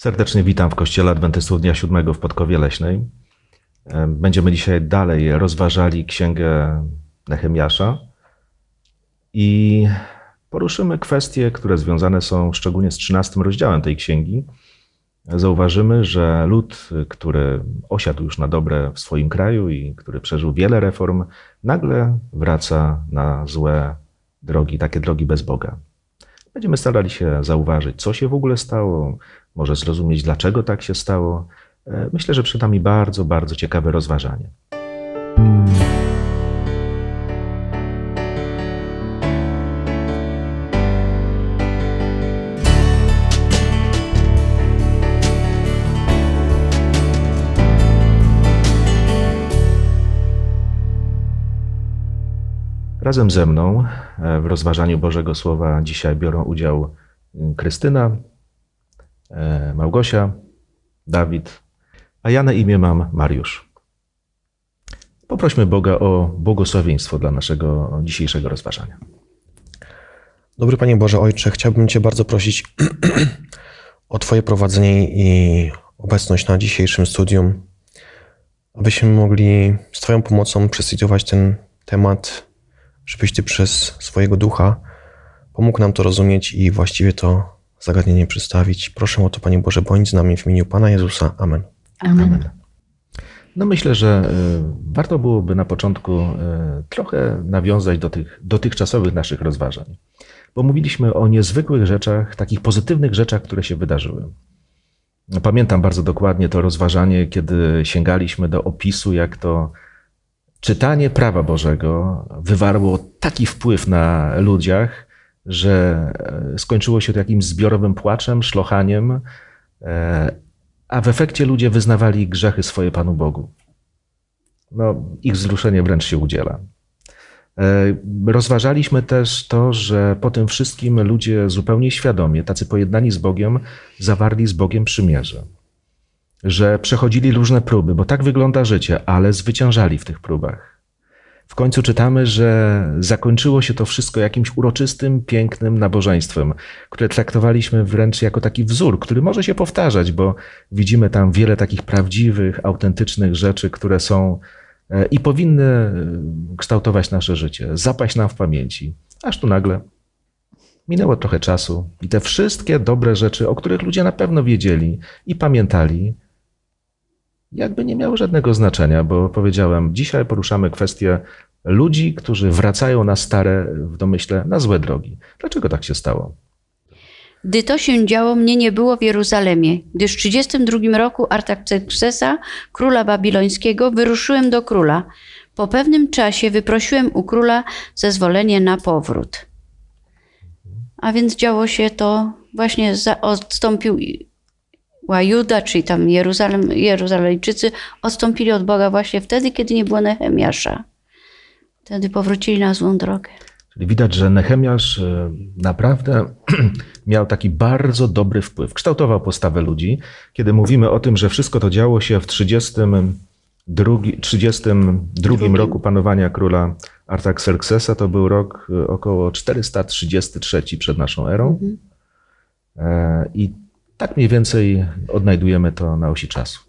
Serdecznie witam w Kościele Adwentystów Dnia Siódmego w Podkowie Leśnej. Będziemy dzisiaj dalej rozważali księgę Nehemiasza i poruszymy kwestie, które związane są szczególnie z 13 rozdziałem tej księgi. Zauważymy, że lud, który osiadł już na dobre w swoim kraju i który przeżył wiele reform, nagle wraca na złe drogi, takie drogi bez Boga. Będziemy starali się zauważyć, co się w ogóle stało, może zrozumieć, dlaczego tak się stało. E, Myślę, że przed nami bardzo, bardzo ciekawe rozważanie. Razem ze mną e, w rozważaniu Bożego Słowa dzisiaj biorą udział mm, Krystyna, Małgosia, Dawid, a ja na imię mam Mariusz. Poprośmy Boga o błogosławieństwo dla naszego dzisiejszego rozważania. Dobry Panie Boże Ojcze, chciałbym Cię bardzo prosić o Twoje prowadzenie i obecność na dzisiejszym studium, abyśmy mogli z Twoją pomocą przestudiować ten temat, żebyś Ty przez swojego ducha pomógł nam to rozumieć i właściwie to zagadnienie przedstawić. Proszę o to, Panie Boże, bądź z nami w imieniu Pana Jezusa. Amen. Amen. No myślę, że y, warto byłoby na początku y, trochę nawiązać do tych dotychczasowych naszych rozważań, bo mówiliśmy o niezwykłych rzeczach, takich pozytywnych rzeczach, które się wydarzyły. Pamiętam bardzo dokładnie to rozważanie, kiedy sięgaliśmy do opisu, jak to czytanie prawa Bożego wywarło taki wpływ na ludziach, że e, skończyło się to jakimś zbiorowym płaczem, szlochaniem, e, a w efekcie ludzie wyznawali grzechy swoje Panu Bogu. No, ich wzruszenie wręcz się udziela. E, Rozważaliśmy też to, że po tym wszystkim ludzie zupełnie świadomie, tacy pojednani z Bogiem, zawarli z Bogiem przymierze. Że przechodzili różne próby, bo tak wygląda życie, ale zwyciężali w tych próbach. W końcu czytamy, że zakończyło się to wszystko jakimś uroczystym, pięknym nabożeństwem, które traktowaliśmy wręcz jako taki wzór, który może się powtarzać, bo widzimy tam wiele takich prawdziwych, autentycznych rzeczy, które są e, i powinny e, kształtować nasze życie, zapaść nam w pamięci. Aż tu nagle minęło trochę czasu i te wszystkie dobre rzeczy, o których ludzie na pewno wiedzieli i pamiętali, jakby nie miały żadnego znaczenia, bo powiedziałem, dzisiaj poruszamy kwestię ludzi, którzy wracają na stare, w domyśle, na złe drogi. Dlaczego tak się stało? Gdy to się działo, mnie nie było w Jeruzalemie, gdyż w 32 roku Artaxerxesa, króla babilońskiego, wyruszyłem do króla. Po pewnym czasie wyprosiłem u króla zezwolenie na powrót. A więc działo się to, właśnie za, odstąpił Juda, czyli tam Jeruzalem, Jeruzalejczycy, odstąpili od Boga właśnie wtedy, kiedy nie było Nehemiasza. Wtedy powrócili na złą drogę. Czyli widać, że Nehemiasz e, naprawdę miał taki bardzo dobry wpływ. Kształtował postawę ludzi. Kiedy mówimy o tym, że wszystko to działo się w 32, 32 roku panowania króla Artaxerxesa, to był rok e, około 433 przed naszą erą. E, I tak mniej więcej odnajdujemy to na osi czasu.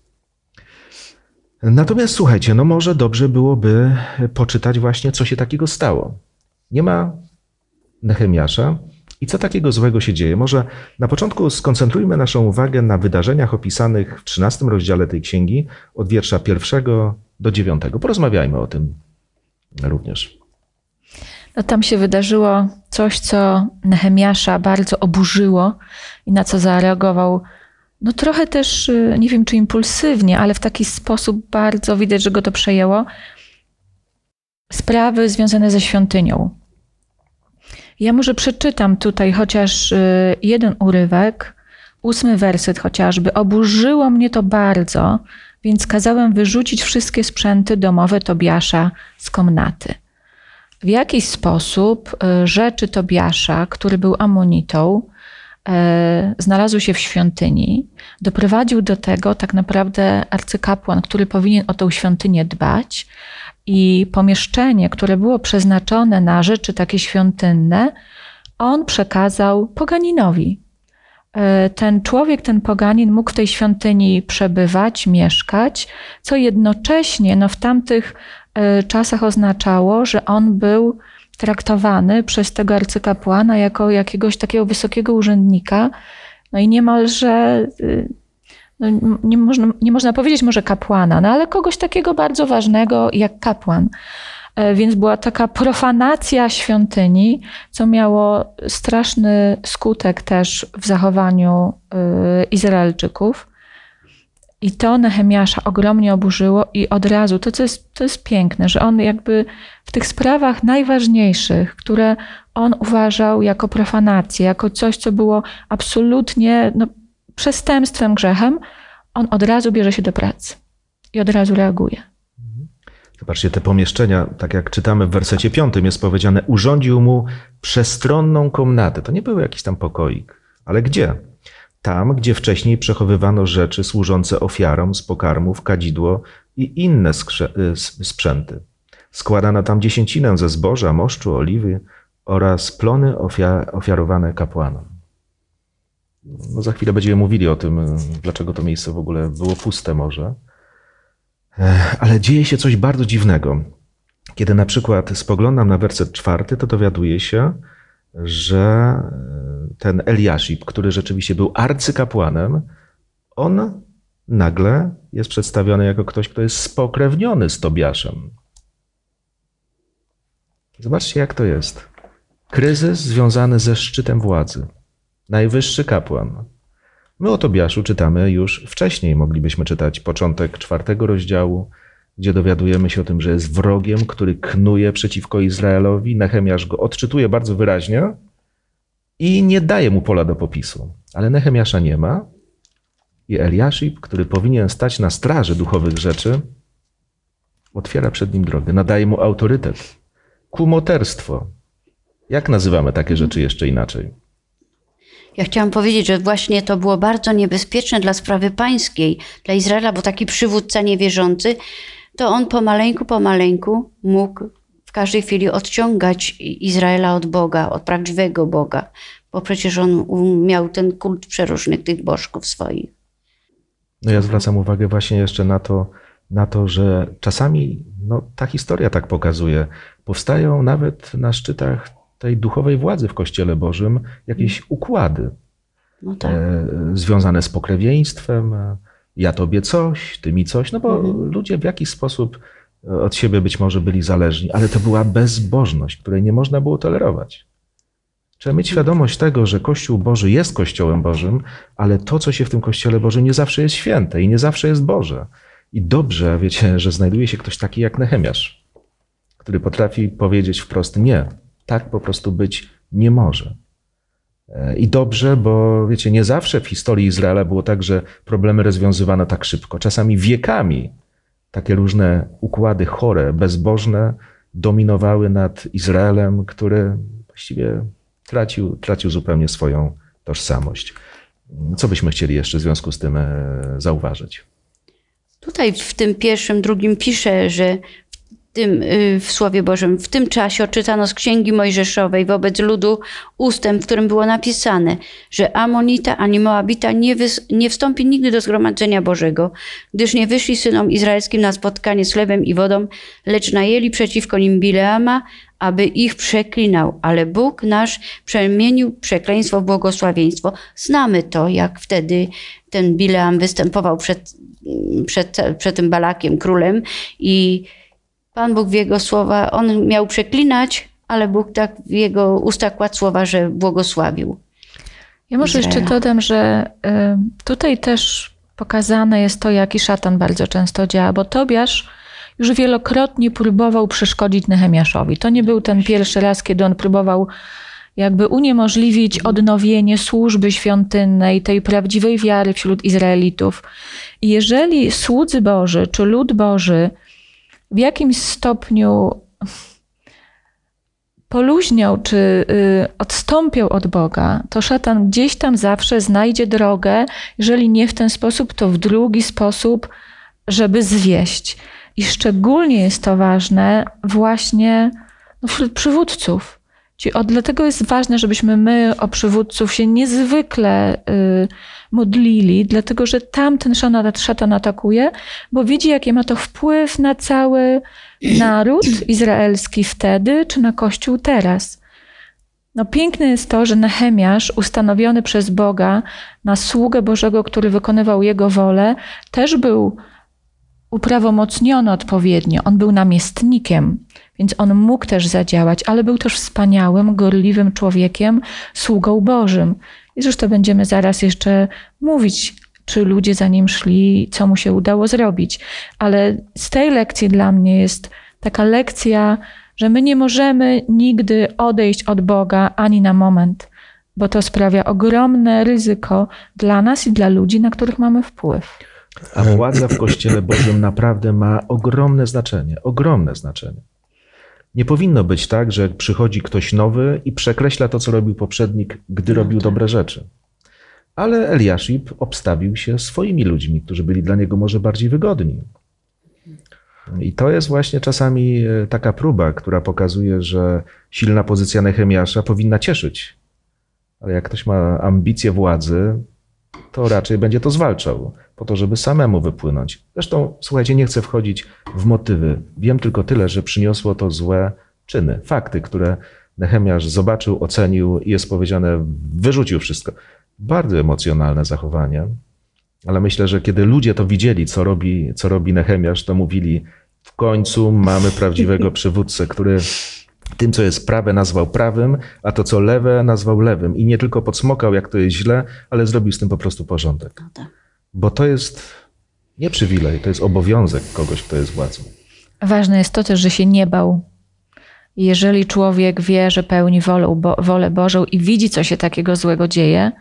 Natomiast słuchajcie, no może dobrze byłoby poczytać właśnie, co się takiego stało. Nie ma Nehemiasza i co takiego złego się dzieje. Może na początku skoncentrujmy naszą uwagę na wydarzeniach opisanych w 13 rozdziale tej księgi, od wiersza pierwszego do dziewiątego. Porozmawiajmy o tym również. No tam się wydarzyło coś, co Nehemiasza bardzo oburzyło i na co zareagował, no trochę też, y, nie wiem czy impulsywnie, ale w taki sposób bardzo widać, że go to przejęło. Sprawy związane ze świątynią. Ja może przeczytam tutaj chociaż y, jeden urywek, ósmy werset chociażby. Oburzyło mnie to bardzo, więc kazałem wyrzucić wszystkie sprzęty domowe Tobiasza z komnaty. W jakiś sposób y, rzeczy Tobiasza, który był amonitą, e, znalazły się w świątyni, doprowadził do tego tak naprawdę arcykapłan, który powinien o tę świątynię dbać, i pomieszczenie, które było przeznaczone na rzeczy takie świątynne, on przekazał poganinowi. e, ten człowiek, ten poganin mógł w tej świątyni przebywać, mieszkać, co jednocześnie no, w tamtych e, czasach oznaczało, że on był traktowany przez tego arcykapłana jako jakiegoś takiego wysokiego urzędnika, no i niemalże, y, no nie, można, nie można powiedzieć może kapłana, no ale kogoś takiego bardzo ważnego jak kapłan. E, Więc była taka profanacja świątyni, co miało straszny skutek też w zachowaniu y, Izraelczyków. I to Nehemiasza ogromnie oburzyło i od razu, to co jest, to jest piękne, że on jakby w tych sprawach najważniejszych, które on uważał jako profanację, jako coś, co było absolutnie no, przestępstwem, grzechem, on od razu bierze się do pracy i od razu reaguje. Zobaczcie, te pomieszczenia, tak jak czytamy w wersecie piątym, jest powiedziane, urządził mu przestronną komnatę. To nie był jakiś tam pokoik, ale gdzie? Tam, gdzie wcześniej przechowywano rzeczy służące ofiarom z pokarmów, kadzidło i inne y, sprzęty. Składano tam dziesięcinę ze zboża, moszczu, oliwy oraz plony ofia- ofiarowane kapłanom. No za chwilę będziemy mówili o tym, y, dlaczego to miejsce w ogóle było puste może. Ale dzieje się coś bardzo dziwnego. Kiedy na przykład spoglądam na werset czwarty, to dowiaduję się, że e, ten Eliaszib, który rzeczywiście był arcykapłanem, on nagle jest przedstawiony jako ktoś, kto jest spokrewniony z Tobiaszem. Zobaczcie, jak to jest. Kryzys związany ze szczytem władzy. Najwyższy kapłan. My o Tobiaszu czytamy już wcześniej. Moglibyśmy czytać początek czwartego rozdziału, gdzie dowiadujemy się o tym, że jest wrogiem, który knuje przeciwko Izraelowi. Nehemiasz go odczytuje bardzo wyraźnie i nie daje mu pola do popisu. Ale Nehemiasza nie ma i Eliaszib, który powinien stać na straży duchowych rzeczy, otwiera przed nim drogę, nadaje mu autorytet. Kumoterstwo. Jak nazywamy takie rzeczy jeszcze inaczej? Ja chciałam powiedzieć, że właśnie to było bardzo niebezpieczne dla sprawy pańskiej, dla Izraela, bo taki przywódca niewierzący, to on pomaleńku, pomaleńku mógł w każdej chwili odciągać Izraela od Boga, od prawdziwego Boga, bo przecież on miał ten kult przeróżnych tych bożków swoich. No ja zwracam uwagę właśnie jeszcze na to, na to że czasami no, ta historia tak pokazuje. Powstają nawet na szczytach tej duchowej władzy w Kościele Bożym jakieś układy No tak. e, związane z pokrewieństwem. Ja tobie coś, ty mi coś, no bo ludzie w jakiś sposób e, od siebie być może byli zależni, ale to była bezbożność, której nie można było tolerować. Trzeba mieć świadomość tego, że Kościół Boży jest Kościołem Bożym, ale to, co się w tym Kościele Bożym, nie zawsze jest święte i nie zawsze jest Boże. I dobrze, wiecie, że znajduje się ktoś taki jak Nehemiasz, który potrafi powiedzieć wprost nie. Tak po prostu być nie może. I dobrze, bo wiecie, nie zawsze w historii Izraela było tak, że problemy rozwiązywano tak szybko. Czasami wiekami takie różne układy chore, bezbożne dominowały nad Izraelem, który właściwie tracił, tracił zupełnie swoją tożsamość. Co byśmy chcieli jeszcze w związku z tym e, zauważyć? Tutaj w tym pierwszym, drugim pisze, że tym, y, w Słowie Bożym w tym czasie odczytano z Księgi Mojżeszowej wobec ludu ustęp, w którym było napisane, że Amonita ani Moabita nie, wys, nie wstąpi nigdy do zgromadzenia Bożego, gdyż nie wyszli synom izraelskim na spotkanie z chlebem i wodą, lecz najęli przeciwko nim Bileama, aby ich przeklinał, ale Bóg nasz przemienił przekleństwo w błogosławieństwo. Znamy to, jak wtedy ten Bileam występował przed, przed, przed tym Balakiem, królem i Pan Bóg w jego słowa, on miał przeklinać, ale Bóg tak w jego ustach kładł słowa, że błogosławił. Ja może jeszcze Izraela. dodam, że y, tutaj też pokazane jest to, jaki szatan bardzo często działa, bo Tobiasz już wielokrotnie próbował przeszkodzić Nehemiaszowi. To nie był ten pierwszy raz, kiedy on próbował jakby uniemożliwić odnowienie służby świątynnej, tej prawdziwej wiary wśród Izraelitów. I jeżeli słudzy Boży czy lud Boży w jakimś stopniu poluźniał czy y, odstąpiał od Boga, to szatan gdzieś tam zawsze znajdzie drogę, jeżeli nie w ten sposób, to w drugi sposób, żeby zwieść. I szczególnie jest to ważne właśnie no, wśród przywódców. O, dlatego jest ważne, żebyśmy my o przywódców się niezwykle y, modlili, dlatego że tamten szatan, szatan atakuje, bo widzi, jaki ma to wpływ na cały naród izraelski wtedy, czy na Kościół teraz. No piękne jest to, że Nehemiasz, ustanowiony przez Boga na sługę Bożego, który wykonywał jego wolę, też był uprawomocniony odpowiednio. On był namiestnikiem, więc on mógł też zadziałać, ale był też wspaniałym, gorliwym człowiekiem, sługą Bożym. I zresztą będziemy zaraz jeszcze mówić, czy ludzie za nim szli, co mu się udało zrobić. Ale z tej lekcji dla mnie jest taka lekcja, że my nie możemy nigdy odejść od Boga ani na moment, bo to sprawia ogromne ryzyko dla nas i dla ludzi, na których mamy wpływ. A władza w Kościele Bożym naprawdę ma ogromne znaczenie. Ogromne znaczenie. Nie powinno być tak, że przychodzi ktoś nowy i przekreśla to, co robił poprzednik, gdy robił dobre rzeczy. Ale Eliaszib obstawił się swoimi ludźmi, którzy byli dla niego może bardziej wygodni. I to jest właśnie czasami e, taka próba, która pokazuje, że silna pozycja Nehemiasza powinna cieszyć. Ale jak ktoś ma ambicje władzy, to raczej będzie to zwalczał, po to, żeby samemu wypłynąć. Zresztą, słuchajcie, nie chcę wchodzić w motywy. Wiem tylko tyle, że przyniosło to złe czyny, fakty, które Nehemiasz zobaczył, ocenił i jest powiedziane, wyrzucił wszystko. Bardzo emocjonalne zachowanie, ale myślę, że kiedy ludzie to widzieli, co robi, co robi Nehemiasz, to mówili, w końcu mamy prawdziwego przywódcę, który tym, co jest prawe, nazwał prawym, a to, co lewe, nazwał lewym. I nie tylko podsmokał, jak to jest źle, ale zrobił z tym po prostu porządek. No tak. Bo to jest nie przywilej, to jest obowiązek kogoś, kto jest władzą. Ważne jest to też, że się nie bał. Jeżeli człowiek wie, że pełni wolę, bo, wolę Bożą i widzi, co się takiego złego dzieje,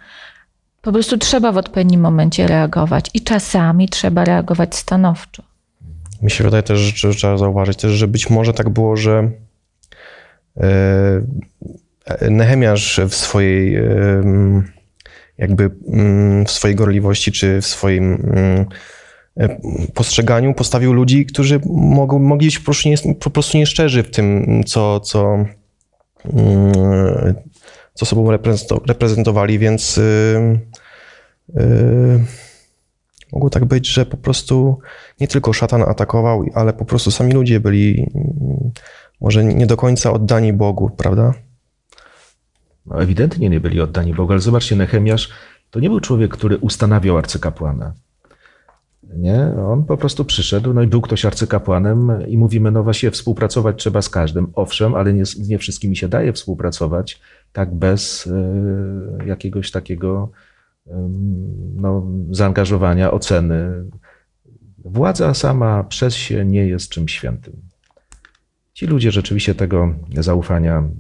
po prostu trzeba w odpowiednim momencie reagować. I czasami trzeba reagować stanowczo. Mi się wydaje też, że trzeba zauważyć też, że być może tak było, że Nehemiasz w swojej jakby mm, w swojej gorliwości czy w swoim mm, e, postrzeganiu postawił ludzi, którzy mogą, mogli być po prostu, nie, po prostu nieszczerzy w tym, co, co, mm, co sobą reprezento- reprezentowali, więc y, y, mogło tak być, że po prostu nie tylko szatan atakował, ale po prostu sami ludzie byli może nie do końca oddani Bogu, prawda? No, ewidentnie nie byli oddani Bogu, ale zobaczcie, Nehemiasz to nie był człowiek, który ustanawiał arcykapłana. Nie, on po prostu przyszedł, no i był ktoś arcykapłanem i mówimy, no właśnie współpracować trzeba z każdym. Owszem, ale nie, nie wszystkimi się daje współpracować tak bez e, jakiegoś takiego em, no, zaangażowania, oceny. Władza sama przez się nie jest czymś świętym. Ci ludzie rzeczywiście tego zaufania mm,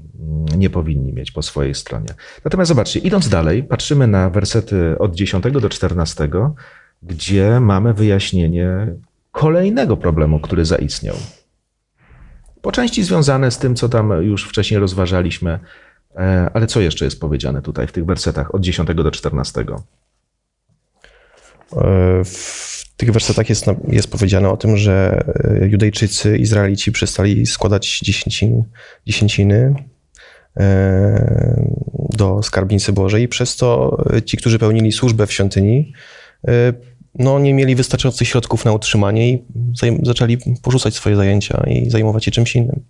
nie powinni mieć po swojej stronie. Natomiast zobaczcie, idąc dalej, patrzymy na wersety od 10 do 14, gdzie mamy wyjaśnienie kolejnego problemu, który zaistniał. Po części związane z tym, co tam już wcześniej rozważaliśmy, e, ale co jeszcze jest powiedziane tutaj w tych wersetach od 10 do 14? E, W tych wersetach jest, jest powiedziane o tym, że e, Judejczycy, Izraelici przestali składać dziesięcin, dziesięciny e, do skarbnicy Bożej i przez to e, ci, którzy pełnili służbę w świątyni, no, nie mieli wystarczających środków na utrzymanie i zaczęli porzucać swoje zajęcia i zajmować się czymś innym.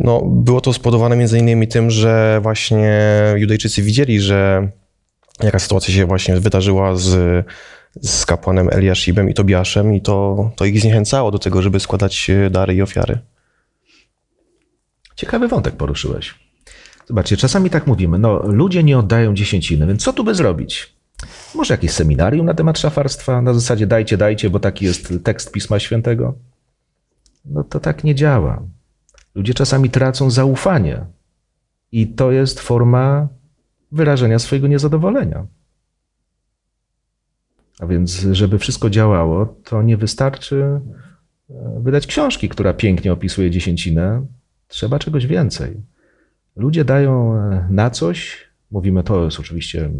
No, było to spowodowane między innymi tym, że właśnie Judejczycy widzieli, że jaka sytuacja się właśnie wydarzyła z, z kapłanem Eliaszibem i Tobiaszem i to, to ich zniechęcało do tego, żeby składać e, dary i ofiary. Ciekawy wątek poruszyłeś. Zobaczcie, czasami tak mówimy, no ludzie nie oddają dziesięciny, więc co tu by zrobić? Może jakieś seminarium na temat szafarstwa? Na zasadzie dajcie, dajcie, bo taki jest tekst Pisma Świętego? No to tak nie działa. Ludzie czasami tracą zaufanie i to jest forma wyrażenia swojego niezadowolenia. A więc, żeby wszystko działało, to nie wystarczy e, wydać książki, która pięknie opisuje dziesięcinę. Trzeba czegoś więcej. Ludzie dają e, na coś, mówimy to jest oczywiście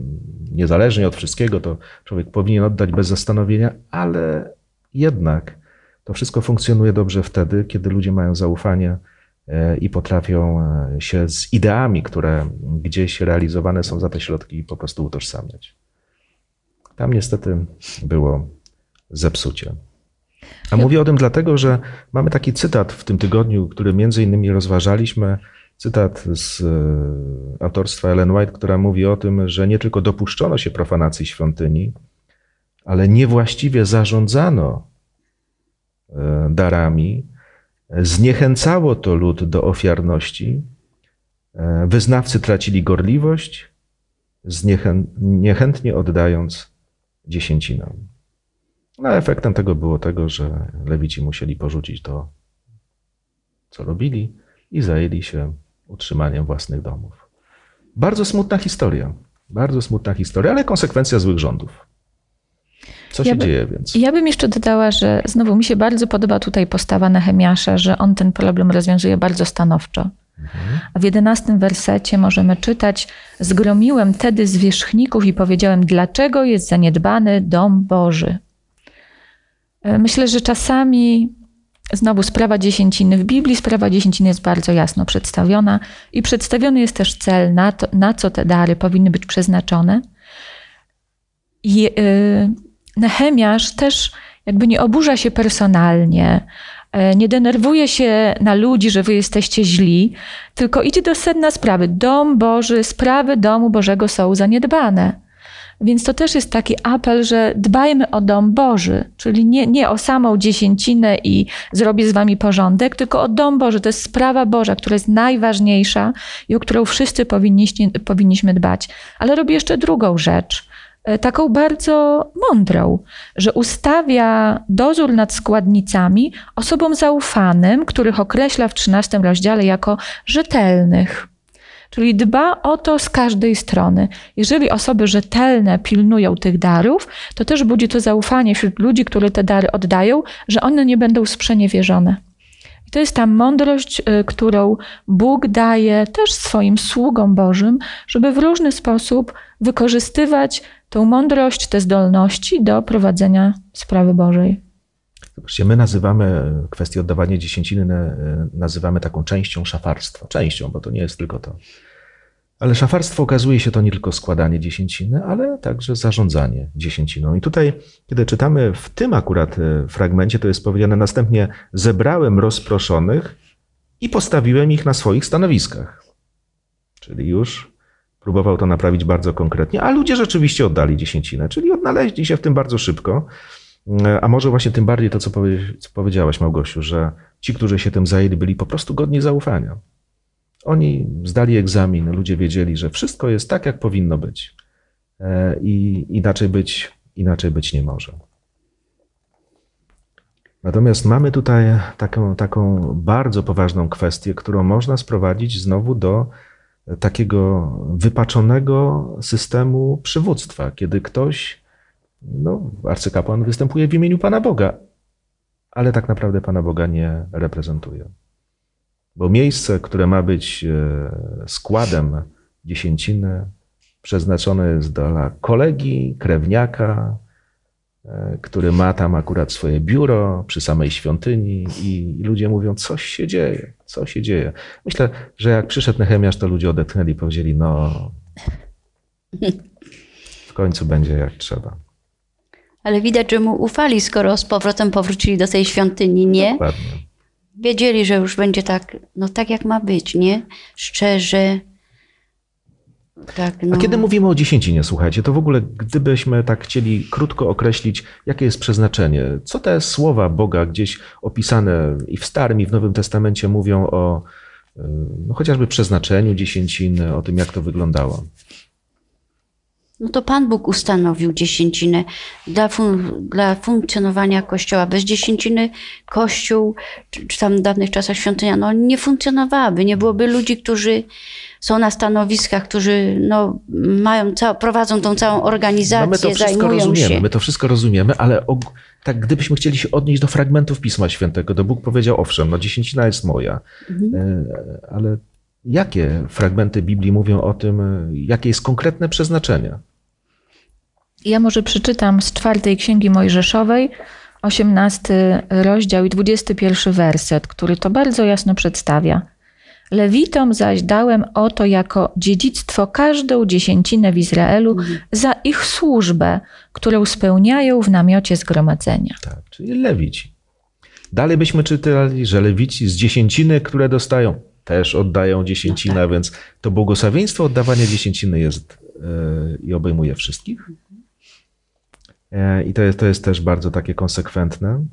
niezależnie od wszystkiego, to człowiek powinien oddać bez zastanowienia, ale jednak to wszystko funkcjonuje dobrze wtedy, kiedy ludzie mają zaufanie e, i potrafią się z ideami, które gdzieś realizowane są za te środki, po prostu utożsamiać. Tam niestety było zepsucie. A mówię o tym dlatego, że mamy taki cytat w tym tygodniu, który między innymi rozważaliśmy. Cytat z e, autorstwa Ellen White, która mówi o tym, że nie tylko dopuszczono się profanacji świątyni, ale niewłaściwie zarządzano e, darami, zniechęcało to lud do ofiarności, e, wyznawcy tracili gorliwość, zniechę- niechętnie oddając dziesięcinę. No, efektem tego było tego, że lewici musieli porzucić to, co robili i zajęli się utrzymaniem własnych domów. Bardzo smutna historia. Bardzo smutna historia, ale konsekwencja złych rządów. Co się Ja by- dzieje więc? Ja bym jeszcze dodała, że znowu mi się bardzo podoba tutaj postawa Nehemiasza, że on ten problem rozwiązuje bardzo stanowczo. A w jedenastym wersecie możemy czytać: Zgromiłem tedy zwierzchników i powiedziałem, dlaczego jest zaniedbany dom Boży. E, Myślę, że czasami znowu sprawa dziesięciny w Biblii, sprawa dziesięciny jest bardzo jasno przedstawiona i przedstawiony jest też cel, na, to, na co te dary powinny być przeznaczone. I y, Nehemiasz też jakby nie oburza się personalnie, e, nie denerwuje się na ludzi, że wy jesteście źli, tylko idzie do sedna sprawy. Dom Boży, sprawy domu Bożego są zaniedbane. Więc to też jest taki apel, że dbajmy o dom Boży, czyli nie, nie o samą dziesięcinę i zrobię z wami porządek, tylko o dom Boży. To jest sprawa Boża, która jest najważniejsza i o którą wszyscy powinniśmy, powinniśmy dbać. Ale robi jeszcze drugą rzecz, e, taką bardzo mądrą, że ustawia dozór nad składnicami osobom zaufanym, których określa w 13 rozdziale jako rzetelnych. Czyli dba o to z każdej strony. Jeżeli osoby rzetelne pilnują tych darów, to też budzi to zaufanie wśród ludzi, którzy te dary oddają, że one nie będą sprzeniewierzone. I to jest ta mądrość, y, którą Bóg daje też swoim sługom Bożym, żeby w różny sposób wykorzystywać tą mądrość, te zdolności do prowadzenia sprawy Bożej. Zobaczcie, my nazywamy kwestię oddawania dziesięciny, nazywamy taką częścią szafarstwa. Częścią, bo to nie jest tylko to. Ale szafarstwo okazuje się to nie tylko składanie dziesięciny, ale także zarządzanie dziesięciną. I tutaj, kiedy czytamy w tym akurat e, fragmencie, to jest powiedziane następnie: Zebrałem rozproszonych i postawiłem ich na swoich stanowiskach. Czyli już próbował to naprawić bardzo konkretnie, a ludzie rzeczywiście oddali dziesięcinę, czyli odnaleźli się w tym bardzo szybko. A może właśnie tym bardziej to, co powiedziałaś, Małgosiu, że ci, którzy się tym zajęli, byli po prostu godni zaufania. Oni zdali egzamin, ludzie wiedzieli, że wszystko jest tak, jak powinno być. E, I inaczej być, inaczej być nie może. Natomiast mamy tutaj taką, taką bardzo poważną kwestię, którą można sprowadzić znowu do takiego wypaczonego systemu przywództwa, kiedy ktoś no, arcykapłan występuje w imieniu Pana Boga, ale tak naprawdę Pana Boga nie reprezentuje. Bo miejsce, które ma być e, składem dziesięciny, przeznaczone jest dla kolegi, krewniaka, e, który ma tam akurat swoje biuro przy samej świątyni i ludzie mówią, coś się dzieje, co się dzieje. Myślę, że jak przyszedł Nehemiasz, to ludzie odetchnęli i powiedzieli, no w końcu będzie jak trzeba. Ale widać, że mu ufali, skoro z powrotem powrócili do tej świątyni, nie? Dokładnie. Wiedzieli, że już będzie tak, no tak jak ma być, nie? Szczerze. Tak, no. A kiedy mówimy o dziesięcinie, słuchajcie, to w ogóle gdybyśmy tak chcieli krótko określić, jakie jest przeznaczenie, co te słowa Boga gdzieś opisane i w Starym, i w Nowym Testamencie mówią o y, no, chociażby przeznaczeniu dziesięciny, o tym, jak to wyglądało. No to Pan Bóg ustanowił dziesięcinę dla, fun- dla funkcjonowania Kościoła. Bez dziesięciny Kościół, czy, czy tam w dawnych czasach świątynia, no nie funkcjonowałaby. Nie byłoby ludzi, którzy są na stanowiskach, którzy no, mają prowadzą tą całą No organizację, my to wszystko rozumiemy, się. my to wszystko rozumiemy, ale tak gdybyśmy chcieli się odnieść do fragmentów Pisma Świętego, to Bóg powiedział, owszem, no dziesięcina jest moja, Mhm. y, ale jakie fragmenty Biblii mówią o tym, jakie jest konkretne przeznaczenie? Ja może przeczytam z czwartej księgi Mojżeszowej, 18 rozdział i 21 werset, który to bardzo jasno przedstawia. Lewitom zaś dałem oto jako dziedzictwo każdą dziesięcinę w Izraelu za ich służbę, którą spełniają w namiocie zgromadzenia. Tak, czyli lewici. Dalej byśmy czytali, że lewici z dziesięciny, które dostają, też oddają dziesięcinę, więc to błogosławieństwo oddawania dziesięciny jest yy, i obejmuje wszystkich. E, I to jest, to jest też bardzo takie konsekwentne.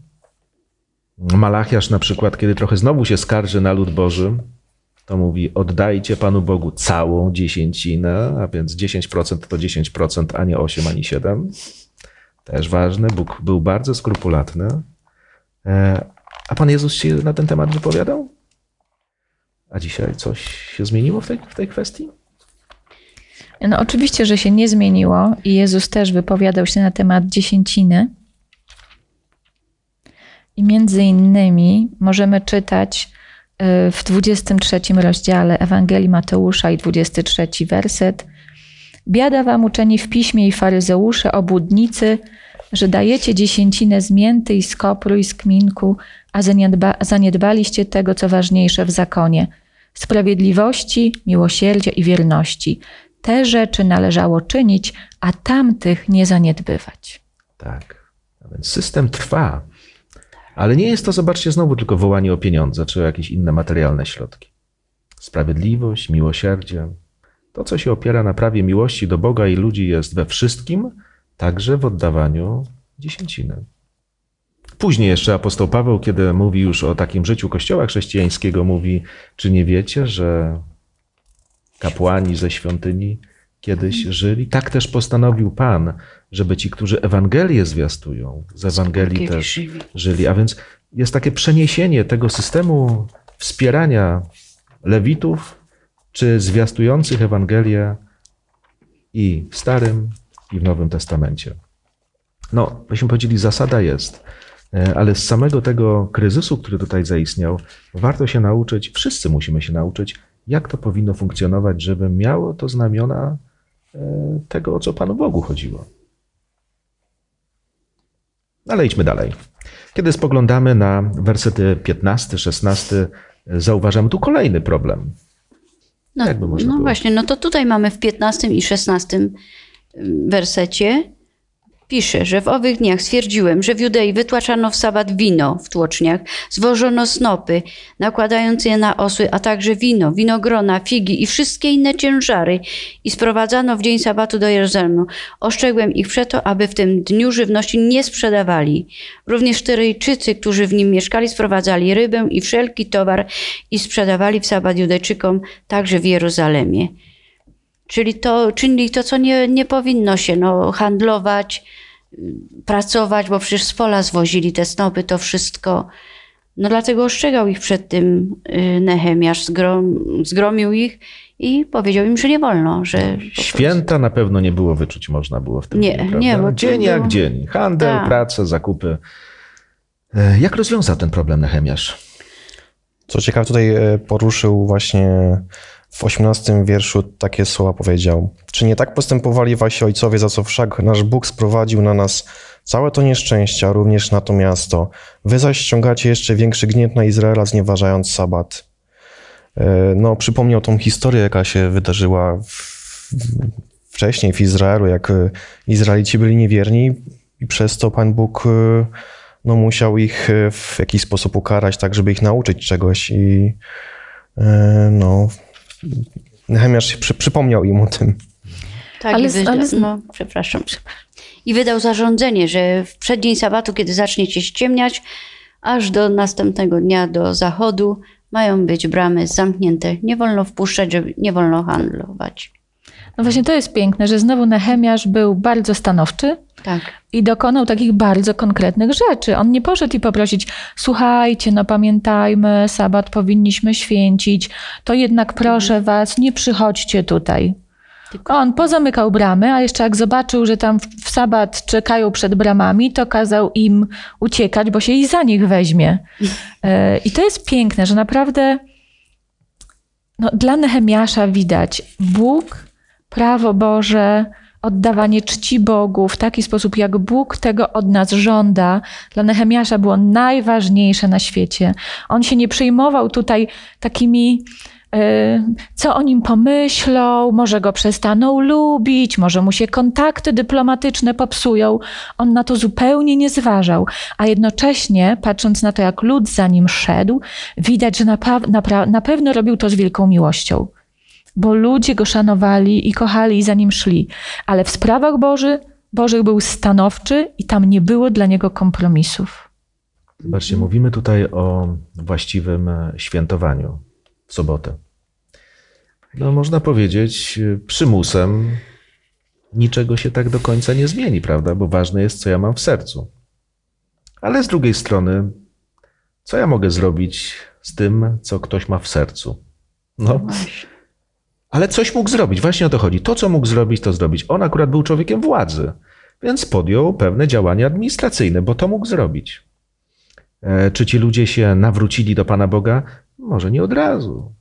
Malachiasz na przykład, kiedy trochę znowu się skarży na lud Boży, to mówi oddajcie Panu Bogu całą dziesięcinę, a więc 10% to 10%, a nie 8, ani 7. Też ważne. Bóg był bardzo skrupulatny. E, A Pan Jezus się na ten temat wypowiadał? A dzisiaj coś się zmieniło w tej, w tej kwestii? No oczywiście, że się nie zmieniło i Jezus też wypowiadał się na temat dziesięciny. I między innymi możemy czytać y, w 23 rozdziale Ewangelii Mateusza i 23 werset. Biada wam uczeni w piśmie i faryzeusze, obłudnicy, że dajecie dziesięcinę z mięty i z kopru i z kminku, a zaniedba, zaniedbaliście tego, co ważniejsze w zakonie. Sprawiedliwości, miłosierdzia i wierności. Te rzeczy należało czynić, a tamtych nie zaniedbywać. Tak. A więc system trwa. Ale nie jest to, zobaczcie, znowu tylko wołanie o pieniądze czy o jakieś inne materialne środki. Sprawiedliwość, miłosierdzie, to, co się opiera na prawie miłości do Boga i ludzi, jest we wszystkim, także w oddawaniu dziesięciny. Później jeszcze apostoł Paweł, kiedy mówi już o takim życiu Kościoła chrześcijańskiego, mówi: Czy nie wiecie, że kapłani ze świątyni kiedyś żyli? Tak też postanowił Pan, żeby ci, którzy Ewangelię zwiastują, z Ewangelii też żyli. A więc jest takie przeniesienie tego systemu wspierania lewitów czy zwiastujących Ewangelię i w Starym, i w Nowym Testamencie. No, byśmy powiedzieli, zasada jest, ale z samego tego kryzysu, który tutaj zaistniał, warto się nauczyć, wszyscy musimy się nauczyć, jak to powinno funkcjonować, żeby miało to znamiona e, tego, o co Panu Bogu chodziło. Ale idźmy dalej. Kiedy spoglądamy na wersety 15, 16, zauważamy tu kolejny problem. No, no właśnie, no to tutaj mamy w 15 i 16 wersecie pisze, że w owych dniach stwierdziłem, że w Judei wytłaczano w sabat wino w tłoczniach, zwożono snopy, nakładając je na osły, a także wino, winogrona, figi i wszystkie inne ciężary i sprowadzano w dzień sabatu do Jerozolimu. Ostrzegłem ich przeto, aby w tym dniu żywności nie sprzedawali. Również Tyryjczycy, którzy w nim mieszkali, sprowadzali rybę i wszelki towar i sprzedawali w sabat Judejczykom także w Jerozolimie. Czyli to czynili to, co nie, nie powinno się, no, handlować, y, pracować, bo przecież z pola zwozili te snopy, to wszystko. No dlatego ostrzegał ich przed tym y, Nehemiasz, zgrom, zgromił ich i powiedział im, że nie wolno, że Święta na pewno nie było wyczuć, można było w tym Nie, dniu, nie, bo Dzień było- jak dzień. Handel, Tak. praca, zakupy. E, Jak rozwiązał ten problem Nehemiasz? Co ciekawe, tutaj e, poruszył właśnie w 18 wierszu takie słowa powiedział. Czy nie tak postępowali wasi ojcowie, za co wszak nasz Bóg sprowadził na nas całe to nieszczęście, a również na to miasto? Wy zaś ściągacie jeszcze większy gniew na Izraela, znieważając sabat. E, No, przypomniał tą historię, jaka się wydarzyła w, wcześniej w Izraelu, jak e, Izraelici byli niewierni i przez to Pan Bóg e, no, musiał ich w jakiś sposób ukarać, tak żeby ich nauczyć czegoś i no, Nehemiasz się przy, przypomniał im o tym. Tak, Ale i ale no, przepraszam, przepraszam. I wydał zarządzenie, że w przeddzień sabatu, kiedy zacznie się ściemniać, aż do następnego dnia do zachodu mają być bramy zamknięte. Nie wolno wpuszczać, żeby nie wolno handlować. No właśnie to jest piękne, że znowu Nehemiasz był bardzo stanowczy Tak. i dokonał takich bardzo konkretnych rzeczy. On nie poszedł i poprosić, słuchajcie, no pamiętajmy, sabat powinniśmy święcić, to jednak proszę was, nie przychodźcie tutaj. On pozamykał bramy, a jeszcze jak zobaczył, że tam w- sabat czekają przed bramami, to kazał im uciekać, bo się i za nich weźmie. E, I to jest piękne, że naprawdę no, dla Nehemiasza widać Bóg, prawo Boże, oddawanie czci Bogu w taki sposób, jak Bóg tego od nas żąda, dla Nehemiasza było najważniejsze na świecie. On się nie przejmował tutaj takimi co o nim pomyślą, może go przestaną lubić, może mu się kontakty dyplomatyczne popsują. On na to zupełnie nie zważał, a jednocześnie, patrząc na to, jak lud za nim szedł, widać, że na, na, na pewno robił to z wielką miłością, bo ludzie go szanowali i kochali i za nim szli, ale w sprawach Boży, Bożych był stanowczy i tam nie było dla niego kompromisów. Zobaczcie, mówimy tutaj o właściwym świętowaniu w sobotę. No, można powiedzieć, przymusem niczego się tak do końca nie zmieni, prawda? Bo ważne jest, co ja mam w sercu. Ale z drugiej strony, co ja mogę zrobić z tym, co ktoś ma w sercu? No, ale coś mógł zrobić, właśnie o to chodzi. To, co mógł zrobić, to zrobić. On akurat był człowiekiem władzy, więc podjął pewne działania administracyjne, bo to mógł zrobić. E, czy ci ludzie się nawrócili do Pana Boga? Może nie od razu.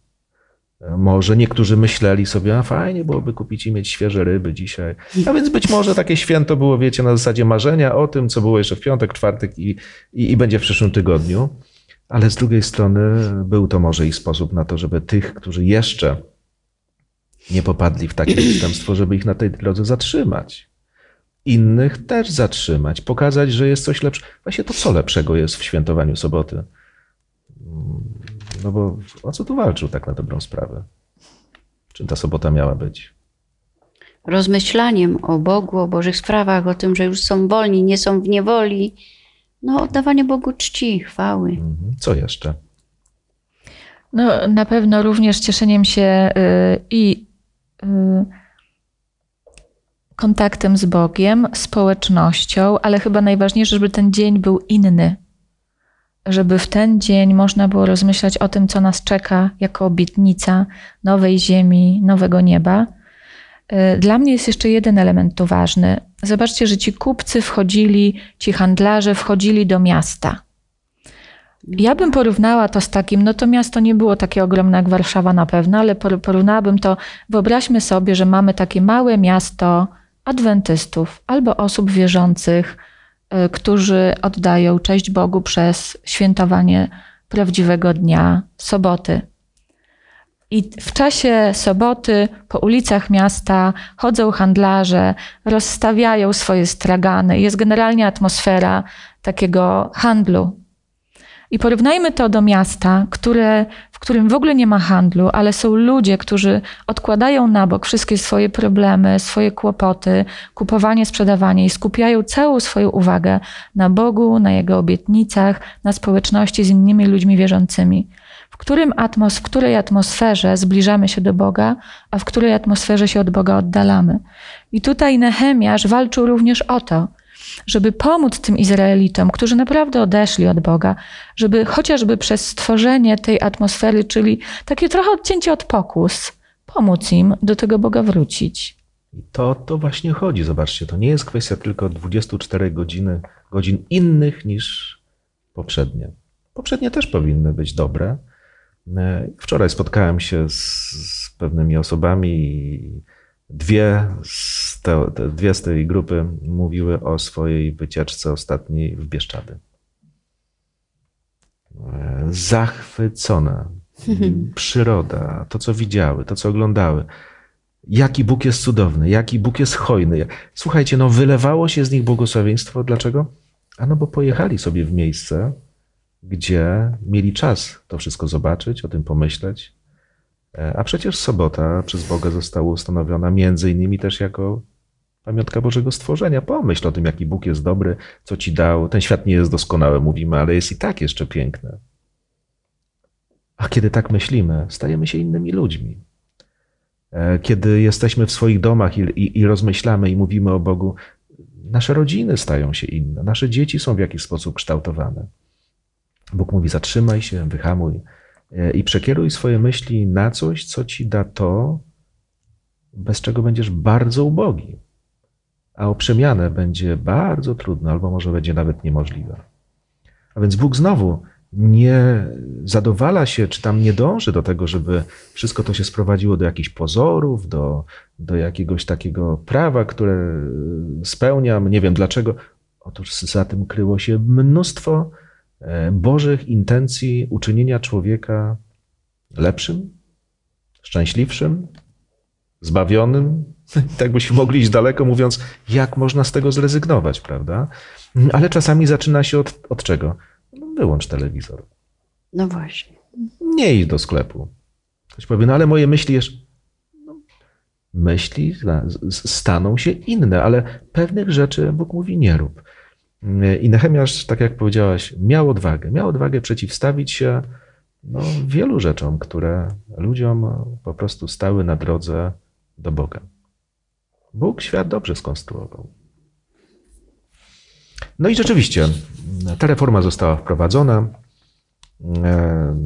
E, może niektórzy myśleli sobie, a fajnie byłoby kupić i mieć świeże ryby dzisiaj. A więc być może takie święto było, wiecie, na zasadzie marzenia o tym, co było jeszcze w piątek, czwartek i, i, i będzie w przyszłym tygodniu. Ale z drugiej strony był to może i sposób na to, żeby tych, którzy jeszcze nie popadli w takie przestępstwo, żeby ich na tej drodze zatrzymać. Innych też zatrzymać, pokazać, że jest coś lepszego. Właśnie to, co lepszego jest w świętowaniu soboty. No bo o co tu walczył tak na dobrą sprawę? Czym ta sobota miała być? Rozmyślaniem o Bogu, o Bożych sprawach, o tym, że już są wolni, nie są w niewoli. No, oddawanie Bogu czci, chwały. Mhm. Co jeszcze? No, na pewno również cieszeniem się y, i kontaktem z Bogiem, społecznością, ale chyba najważniejsze, żeby ten dzień był inny. Żeby w ten dzień można było rozmyślać o tym, co nas czeka jako obietnica nowej ziemi, nowego nieba. Y, dla mnie jest jeszcze jeden element tu ważny. Zobaczcie, że ci kupcy wchodzili, ci handlarze wchodzili do miasta. Ja bym porównała to z takim, no to miasto nie było takie ogromne jak Warszawa na pewno, ale porównałabym to, wyobraźmy sobie, że mamy takie małe miasto adwentystów albo osób wierzących, y, którzy oddają cześć Bogu przez świętowanie prawdziwego dnia soboty. I w czasie soboty po ulicach miasta chodzą handlarze, rozstawiają swoje stragany. Jest generalnie atmosfera takiego handlu, i porównajmy to do miasta, które, w którym w ogóle nie ma handlu, ale są ludzie, którzy odkładają na bok wszystkie swoje problemy, swoje kłopoty, kupowanie, sprzedawanie i skupiają całą swoją uwagę na Bogu, na Jego obietnicach, na społeczności z innymi ludźmi wierzącymi. W, którym atmos, w której atmosferze zbliżamy się do Boga, a w której atmosferze się od Boga oddalamy. I tutaj Nehemiasz walczył również o to, żeby pomóc tym Izraelitom, którzy naprawdę odeszli od Boga, żeby chociażby przez stworzenie tej atmosfery, czyli takie trochę odcięcie od pokus, pomóc im do tego Boga wrócić. I to, to właśnie chodzi. Zobaczcie, to nie jest kwestia tylko 24 godziny, godzin innych niż poprzednie. Poprzednie też powinny być dobre. Wczoraj spotkałem się z, z pewnymi osobami i Dwie z, te, dwie z tej grupy mówiły o swojej wycieczce ostatniej w Bieszczady. Zachwycone. Przyroda, to co widziały, to co oglądały. Jaki Bóg jest cudowny, jaki Bóg jest hojny. Słuchajcie, no wylewało się z nich błogosławieństwo. Dlaczego? A no bo pojechali sobie w miejsce, gdzie mieli czas to wszystko zobaczyć, o tym pomyśleć, E, a przecież sobota przez Boga została ustanowiona między innymi też jako pamiątka Bożego stworzenia. Pomyśl o tym, jaki Bóg jest dobry, co ci dał. Ten świat nie jest doskonały, mówimy, ale jest i tak jeszcze piękny. A kiedy tak myślimy, stajemy się innymi ludźmi. E, kiedy jesteśmy w swoich domach i, i, i rozmyślamy i mówimy o Bogu, nasze rodziny stają się inne, nasze dzieci są w jakiś sposób kształtowane. Bóg mówi: zatrzymaj się, wyhamuj, E, i przekieruj swoje myśli na coś, co ci da to, bez czego będziesz bardzo ubogi. A o przemianę będzie bardzo trudno, albo może będzie nawet niemożliwe. A więc Bóg znowu nie zadowala się, czy tam nie dąży do tego, żeby wszystko to się sprowadziło do jakichś pozorów, do, do jakiegoś takiego prawa, które spełniam, nie wiem dlaczego. Otóż za tym kryło się mnóstwo E, Bożych intencji uczynienia człowieka lepszym, szczęśliwszym, zbawionym. Tak byśmy mogli iść daleko, mówiąc, jak można z tego zrezygnować, prawda? Ale czasami zaczyna się od, od czego? No, wyłącz telewizor. No właśnie. Nie idź do sklepu. Ktoś powie, no ale moje myśli jeszcze. No, myśli staną się inne, ale pewnych rzeczy Bóg mówi nie rób. I Nehemiasz, tak jak powiedziałaś, miał odwagę. Miał odwagę przeciwstawić się no, wielu rzeczom, które ludziom po prostu stały na drodze do Boga. Bóg świat dobrze skonstruował. No i rzeczywiście, ta reforma została wprowadzona. E,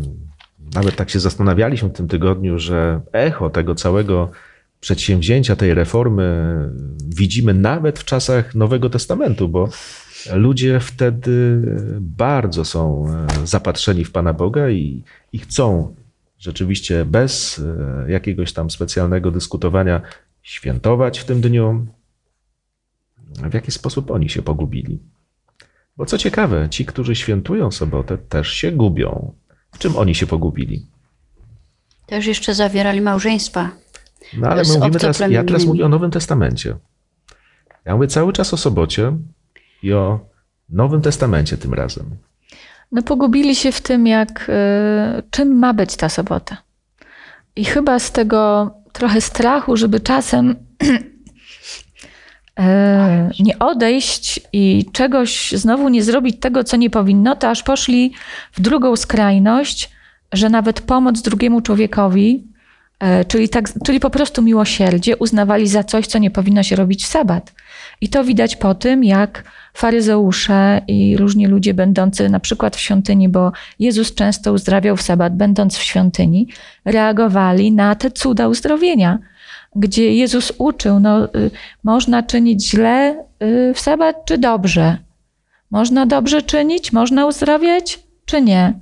Nawet tak się zastanawialiśmy w tym tygodniu, że echo tego całego przedsięwzięcia, tej reformy widzimy nawet w czasach Nowego Testamentu, bo ludzie wtedy bardzo są e, zapatrzeni w Pana Boga i, i chcą rzeczywiście bez e, jakiegoś tam specjalnego dyskutowania świętować w tym dniu. W jaki sposób oni się pogubili? Bo co ciekawe, ci, którzy świętują sobotę, też się gubią. W czym oni się pogubili? Też jeszcze zawierali małżeństwa. No ale mówimy teraz, ja teraz mówię o Nowym Testamencie. Ja mówię cały czas o sobocie i o Nowym Testamencie tym razem. No pogubili się w tym, jak, y, czym ma być ta sobota. I chyba z tego trochę strachu, żeby czasem e, nie odejść i czegoś znowu nie zrobić tego, co nie powinno, to aż poszli w drugą skrajność, że nawet pomoc drugiemu człowiekowi, e, czyli, tak, czyli po prostu miłosierdzie, uznawali za coś, co nie powinno się robić w sabat. I to widać po tym, jak faryzeusze i różni ludzie będący na przykład w świątyni, bo Jezus często uzdrawiał w sabat, będąc w świątyni, reagowali na te cuda uzdrowienia, gdzie Jezus uczył, no, y, można czynić źle y, w sabat czy dobrze. Można dobrze czynić, można uzdrawiać czy nie.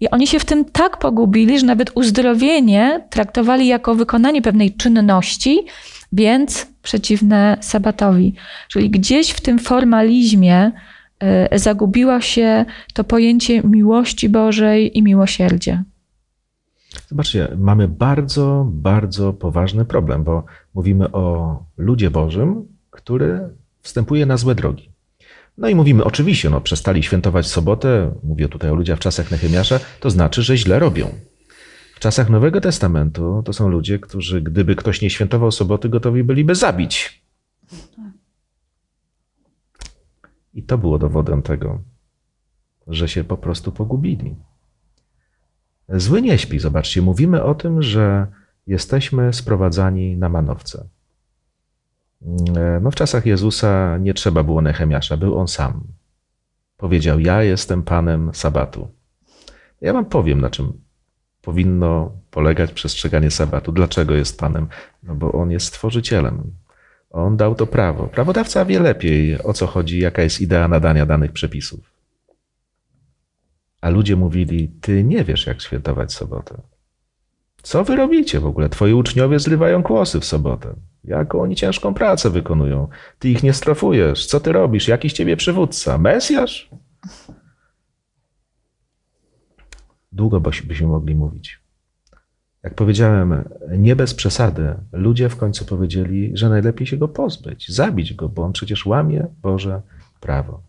I oni się w tym tak pogubili, że nawet uzdrowienie traktowali jako wykonanie pewnej czynności, więc przeciwne sabatowi. Czyli gdzieś w tym formalizmie y, zagubiło się to pojęcie miłości Bożej i miłosierdzia. Zobaczcie, mamy bardzo, bardzo poważny problem, bo mówimy o ludzie Bożym, który wstępuje na złe drogi. No i mówimy, oczywiście, no, przestali świętować sobotę, mówię tutaj o ludziach w czasach Nehemiasza, to znaczy, że źle robią. W czasach Nowego Testamentu to są ludzie, którzy, gdyby ktoś nie świętował soboty, gotowi byliby zabić. I to było dowodem tego, że się po prostu pogubili. Zły nie śpi, zobaczcie, mówimy o tym, że jesteśmy sprowadzani na manowce. No w czasach Jezusa nie trzeba było Nehemiasza, był on sam. Powiedział, ja jestem panem sabatu. Ja wam powiem, na czym powinno polegać przestrzeganie sabatu. Dlaczego jest panem? No bo on jest stworzycielem. On dał to prawo. Prawodawca wie lepiej, o co chodzi, jaka jest idea nadania danych przepisów. A ludzie mówili, ty nie wiesz, jak świętować sobotę. Co wy robicie w ogóle? Twoi uczniowie zrywają kłosy w sobotę. Jaką oni ciężką pracę wykonują? Ty ich nie strofujesz. Co ty robisz? Jakiś ciebie przywódca? Mesjasz? Długo byś- byśmy mogli mówić. Jak powiedziałem, nie bez przesady, ludzie w końcu powiedzieli, że najlepiej się go pozbyć, zabić go, bo on przecież łamie Boże prawo.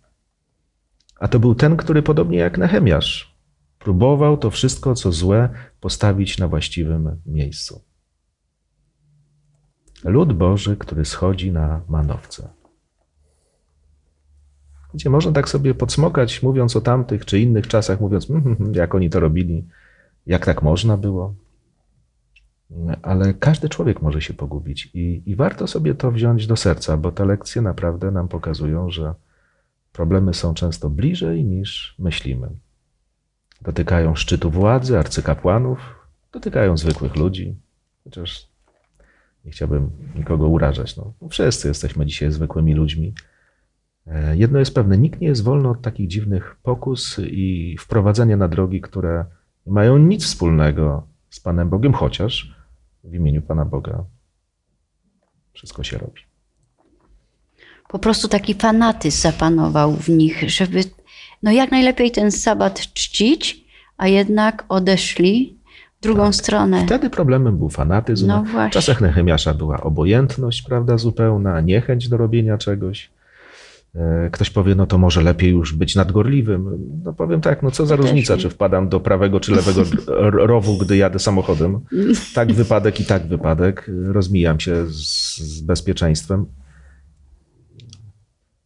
A to był ten, który podobnie jak Nehemiasz próbował to wszystko, co złe, postawić na właściwym miejscu. Lud Boży, który schodzi na manowce. Gdzie można tak sobie podsmokać, mówiąc o tamtych czy innych czasach, mówiąc, "Mhm, mhm, jak oni to robili, jak tak można było. Ale każdy człowiek może się pogubić i, i warto sobie to wziąć do serca, bo te lekcje naprawdę nam pokazują, że problemy są często bliżej niż myślimy. Dotykają szczytu władzy, arcykapłanów, dotykają zwykłych ludzi, chociaż nie chciałbym nikogo urażać. No, wszyscy jesteśmy dzisiaj zwykłymi ludźmi. E, Jedno jest pewne, nikt nie jest wolny od takich dziwnych pokus i wprowadzenia na drogi, które nie mają nic wspólnego z Panem Bogiem, chociaż w imieniu Pana Boga wszystko się robi. Po prostu taki fanatyzm zapanował w nich, żeby no jak najlepiej ten sabat czcić, a jednak odeszli drugą stronę. Wtedy problemem był fanatyzm. No W czasach Nehemiasza była obojętność, prawda, zupełna, niechęć do robienia czegoś. E, Ktoś powie, no to może lepiej już być nadgorliwym. No powiem tak, no co za Ja różnica, czy wpadam do prawego czy lewego rowu, gdy jadę samochodem. Tak wypadek i tak wypadek. Rozmijam się z, z bezpieczeństwem.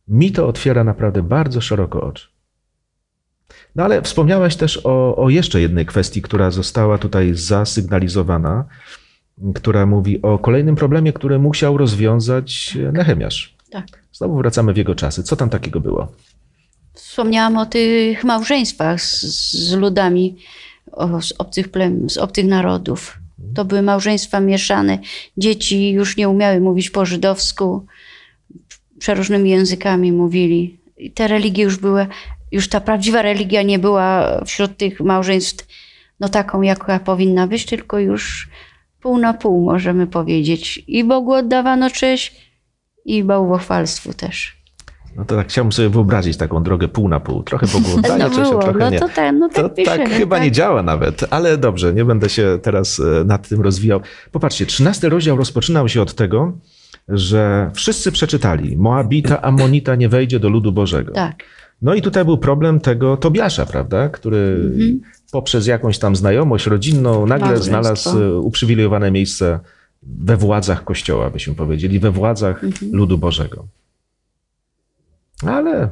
Mi to otwiera naprawdę bardzo szeroko oczy. No ale wspomniałaś też o, o jeszcze jednej kwestii, która została tutaj zasygnalizowana, która mówi o kolejnym problemie, który musiał rozwiązać Nehemiasz. Tak. Znowu wracamy w jego czasy. Co tam takiego było? Wspomniałam o tych małżeństwach z, z ludami z, obcych plem, z obcych narodów. To były małżeństwa mieszane. Dzieci już nie umiały mówić po żydowsku, przeróżnymi językami mówili. I te religie już były, już ta prawdziwa religia nie była wśród tych małżeństw no taką, jaka powinna być, tylko już pół na pół możemy powiedzieć. I Bogu oddawano cześć, i bałwochwalstwu też. No to tak chciałbym sobie wyobrazić taką drogę pół na pół. Trochę oddaję, No było, trochę no nie. to tak, no tak To piszemy, tak chyba tak. nie działa nawet, ale dobrze, nie będę się teraz e, nad tym rozwijał. Popatrzcie, trzynasty rozdział rozpoczynał się od tego, że wszyscy przeczytali, Moabita, Amonita nie wejdzie do ludu Bożego. Tak. No i tutaj był problem tego Tobiasza, prawda, który poprzez jakąś tam znajomość rodzinną nagle Małżeństwo. znalazł e, uprzywilejowane miejsce we władzach Kościoła, byśmy powiedzieli, we władzach ludu Bożego. Ale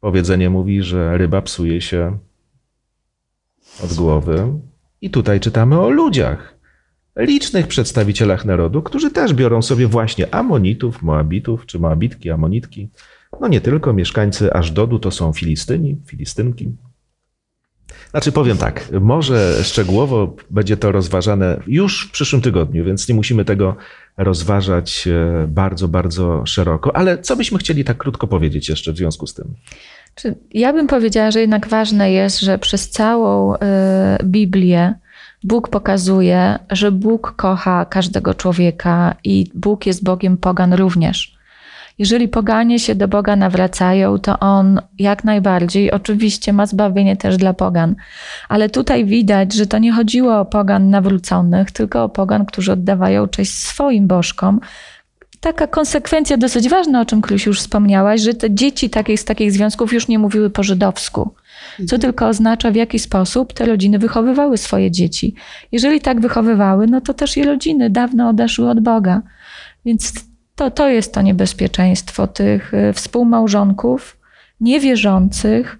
powiedzenie mówi, że ryba psuje się od głowy. I tutaj czytamy o ludziach, licznych przedstawicielach narodu, którzy też biorą sobie właśnie Amonitów, Moabitów, czy Moabitki, Amonitki. No nie tylko mieszkańcy Ażdodu to są Filistyni, Filistynki. Znaczy powiem tak, może szczegółowo będzie to rozważane już w przyszłym tygodniu, więc nie musimy tego rozważać e, bardzo, bardzo szeroko. Ale co byśmy chcieli tak krótko powiedzieć jeszcze w związku z tym? Ja bym powiedziała, że jednak ważne jest, że przez całą y, Biblię Bóg pokazuje, że Bóg kocha każdego człowieka i Bóg jest Bogiem pogan również. Jeżeli poganie się do Boga nawracają, to On jak najbardziej, oczywiście ma zbawienie też dla pogan, ale tutaj widać, że to nie chodziło o pogan nawróconych, tylko o pogan, którzy oddawają cześć swoim bożkom, taka konsekwencja dosyć ważna, o czym Kluś już wspomniałaś, że te dzieci takich, z takich związków już nie mówiły po żydowsku. Co tylko oznacza, w jaki sposób te rodziny wychowywały swoje dzieci. Jeżeli tak wychowywały, no to też i rodziny dawno odeszły od Boga. Więc to, to jest to niebezpieczeństwo tych y, współmałżonków, niewierzących,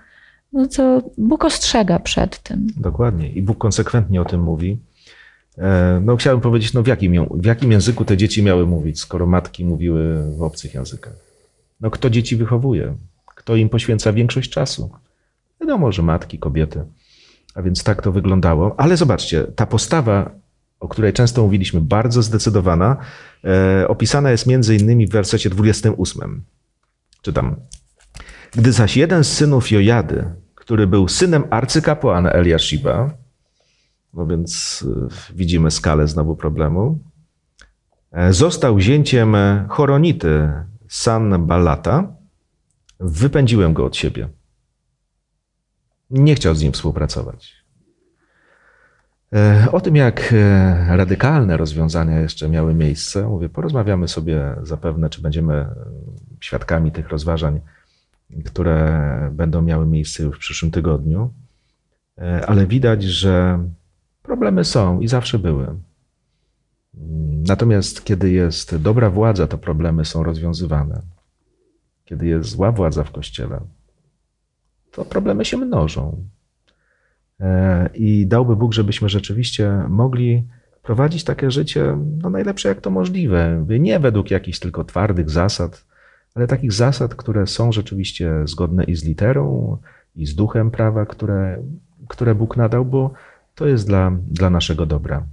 no co Bóg ostrzega przed tym. Dokładnie. I Bóg konsekwentnie o tym mówi. E, No chciałbym powiedzieć, no w jakim, w jakim języku te dzieci miały mówić, skoro matki mówiły w obcych językach? No kto dzieci wychowuje? Kto im poświęca większość czasu? Wiadomo, że matki, kobiety. A więc tak to wyglądało. Ale zobaczcie, ta postawa, o której często mówiliśmy, bardzo zdecydowana, e, opisana jest między innymi w wersecie 28. Czytam. Gdy zaś jeden z synów Jojady, który był synem arcykapłana Eliashiba, no więc y, widzimy skalę znowu problemu, e, został zięciem Choronity Sanballata, wypędziłem go od siebie. Nie chciał z nim współpracować. E, O tym, jak e, radykalne rozwiązania jeszcze miały miejsce, mówię, porozmawiamy sobie zapewne, czy będziemy e, świadkami tych rozważań, które będą miały miejsce już w przyszłym tygodniu. E, Ale widać, że problemy są i zawsze były. Mm, Natomiast kiedy jest dobra władza, to problemy są rozwiązywane. Kiedy jest zła władza w kościele, to problemy się mnożą. E, I dałby Bóg, żebyśmy rzeczywiście mogli prowadzić takie życie no najlepsze jak to możliwe. Nie według jakichś tylko twardych zasad, ale takich zasad, które są rzeczywiście zgodne i z literą, i z duchem prawa, które, które Bóg nadał, bo to jest dla, dla naszego dobra.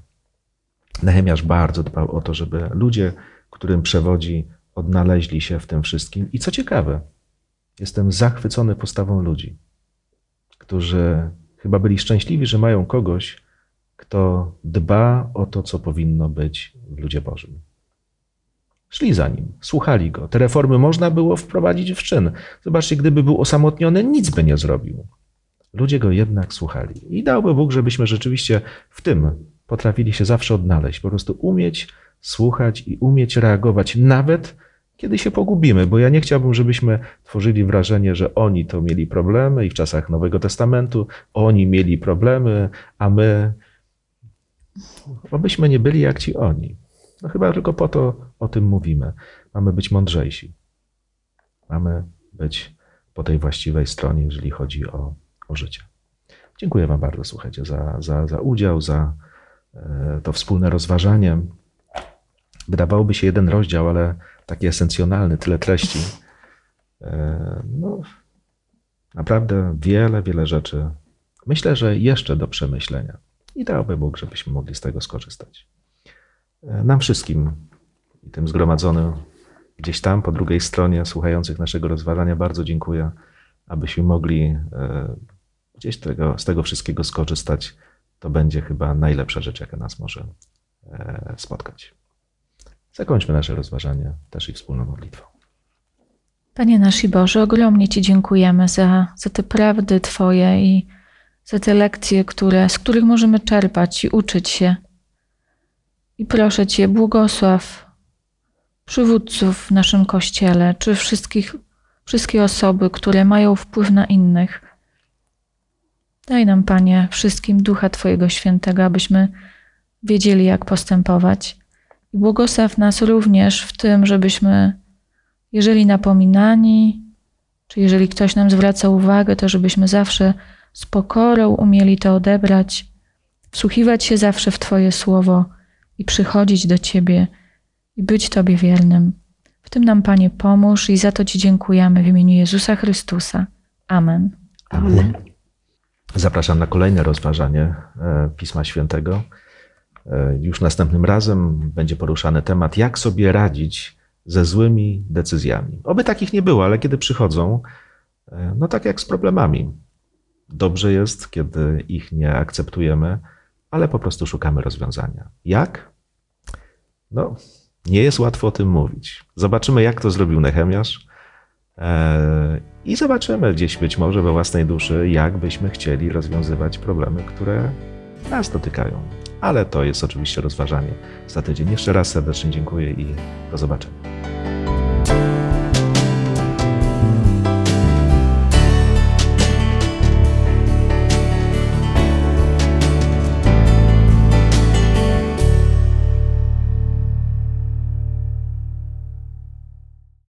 Nehemiasz bardzo dbał o to, żeby ludzie, którym przewodzi, odnaleźli się w tym wszystkim. I co ciekawe, jestem zachwycony postawą ludzi, którzy chyba byli szczęśliwi, że mają kogoś, kto dba o to, co powinno być w ludzie Bożym. Szli za nim, słuchali go. Te reformy można było wprowadzić w czyn. Zobaczcie, gdyby był osamotniony, nic by nie zrobił. Ludzie go jednak słuchali. I dałby Bóg, żebyśmy rzeczywiście w tym potrafili się zawsze odnaleźć, po prostu umieć słuchać i umieć reagować, nawet kiedy się pogubimy, bo ja nie chciałbym, żebyśmy tworzyli wrażenie, że oni to mieli problemy i w czasach Nowego Testamentu oni mieli problemy, a my, obyśmy nie byli jak ci oni. No chyba tylko po to o tym mówimy. Mamy być mądrzejsi. Mamy być po tej właściwej stronie, jeżeli chodzi o, o życie. Dziękuję Wam bardzo, słuchajcie, za, za, za udział, za e, to wspólne rozważanie. Wydawałoby się jeden rozdział, ale taki esencjonalny, tyle treści. E, No, naprawdę wiele, wiele rzeczy. Myślę, że jeszcze do przemyślenia. I dałby Bóg, żebyśmy mogli z tego skorzystać. E, Nam wszystkim, i tym zgromadzonym gdzieś tam po drugiej stronie, słuchających naszego rozważania, bardzo dziękuję, abyśmy mogli e, gdzieś tego, z tego wszystkiego skorzystać. To będzie chyba najlepsza rzecz, jaka nas może spotkać. Zakończmy nasze rozważanie też i wspólną modlitwą. Panie nasz Boże, ogromnie Ci dziękujemy za, za te prawdy Twoje i za te lekcje, które, z których możemy czerpać i uczyć się. I proszę Cię, błogosław przywódców w naszym kościele, czy wszystkich, wszystkie osoby, które mają wpływ na innych. Daj nam, Panie, wszystkim Ducha Twojego Świętego, abyśmy wiedzieli, jak postępować. I błogosław nas również w tym, żebyśmy jeżeli napominani, czy jeżeli ktoś nam zwraca uwagę, to żebyśmy zawsze z pokorą umieli to odebrać, wsłuchiwać się zawsze w Twoje słowo i przychodzić do Ciebie i być Tobie wiernym. W tym nam, Panie, pomóż i za to Ci dziękujemy w imieniu Jezusa Chrystusa. Amen. Amen. Zapraszam na kolejne rozważanie e, Pisma Świętego. E, Już następnym razem będzie poruszany temat, jak sobie radzić ze złymi decyzjami. Oby takich nie było, ale kiedy przychodzą, e, no tak jak z problemami. Dobrze jest, kiedy ich nie akceptujemy, ale po prostu szukamy rozwiązania. Jak? No, nie jest łatwo o tym mówić. Zobaczymy, jak to zrobił Nehemiasz. E, I zobaczymy gdzieś być może we własnej duszy, jak byśmy chcieli rozwiązywać problemy, które nas dotykają. Ale to jest oczywiście rozważanie za tydzień. Jeszcze raz serdecznie dziękuję i do zobaczenia.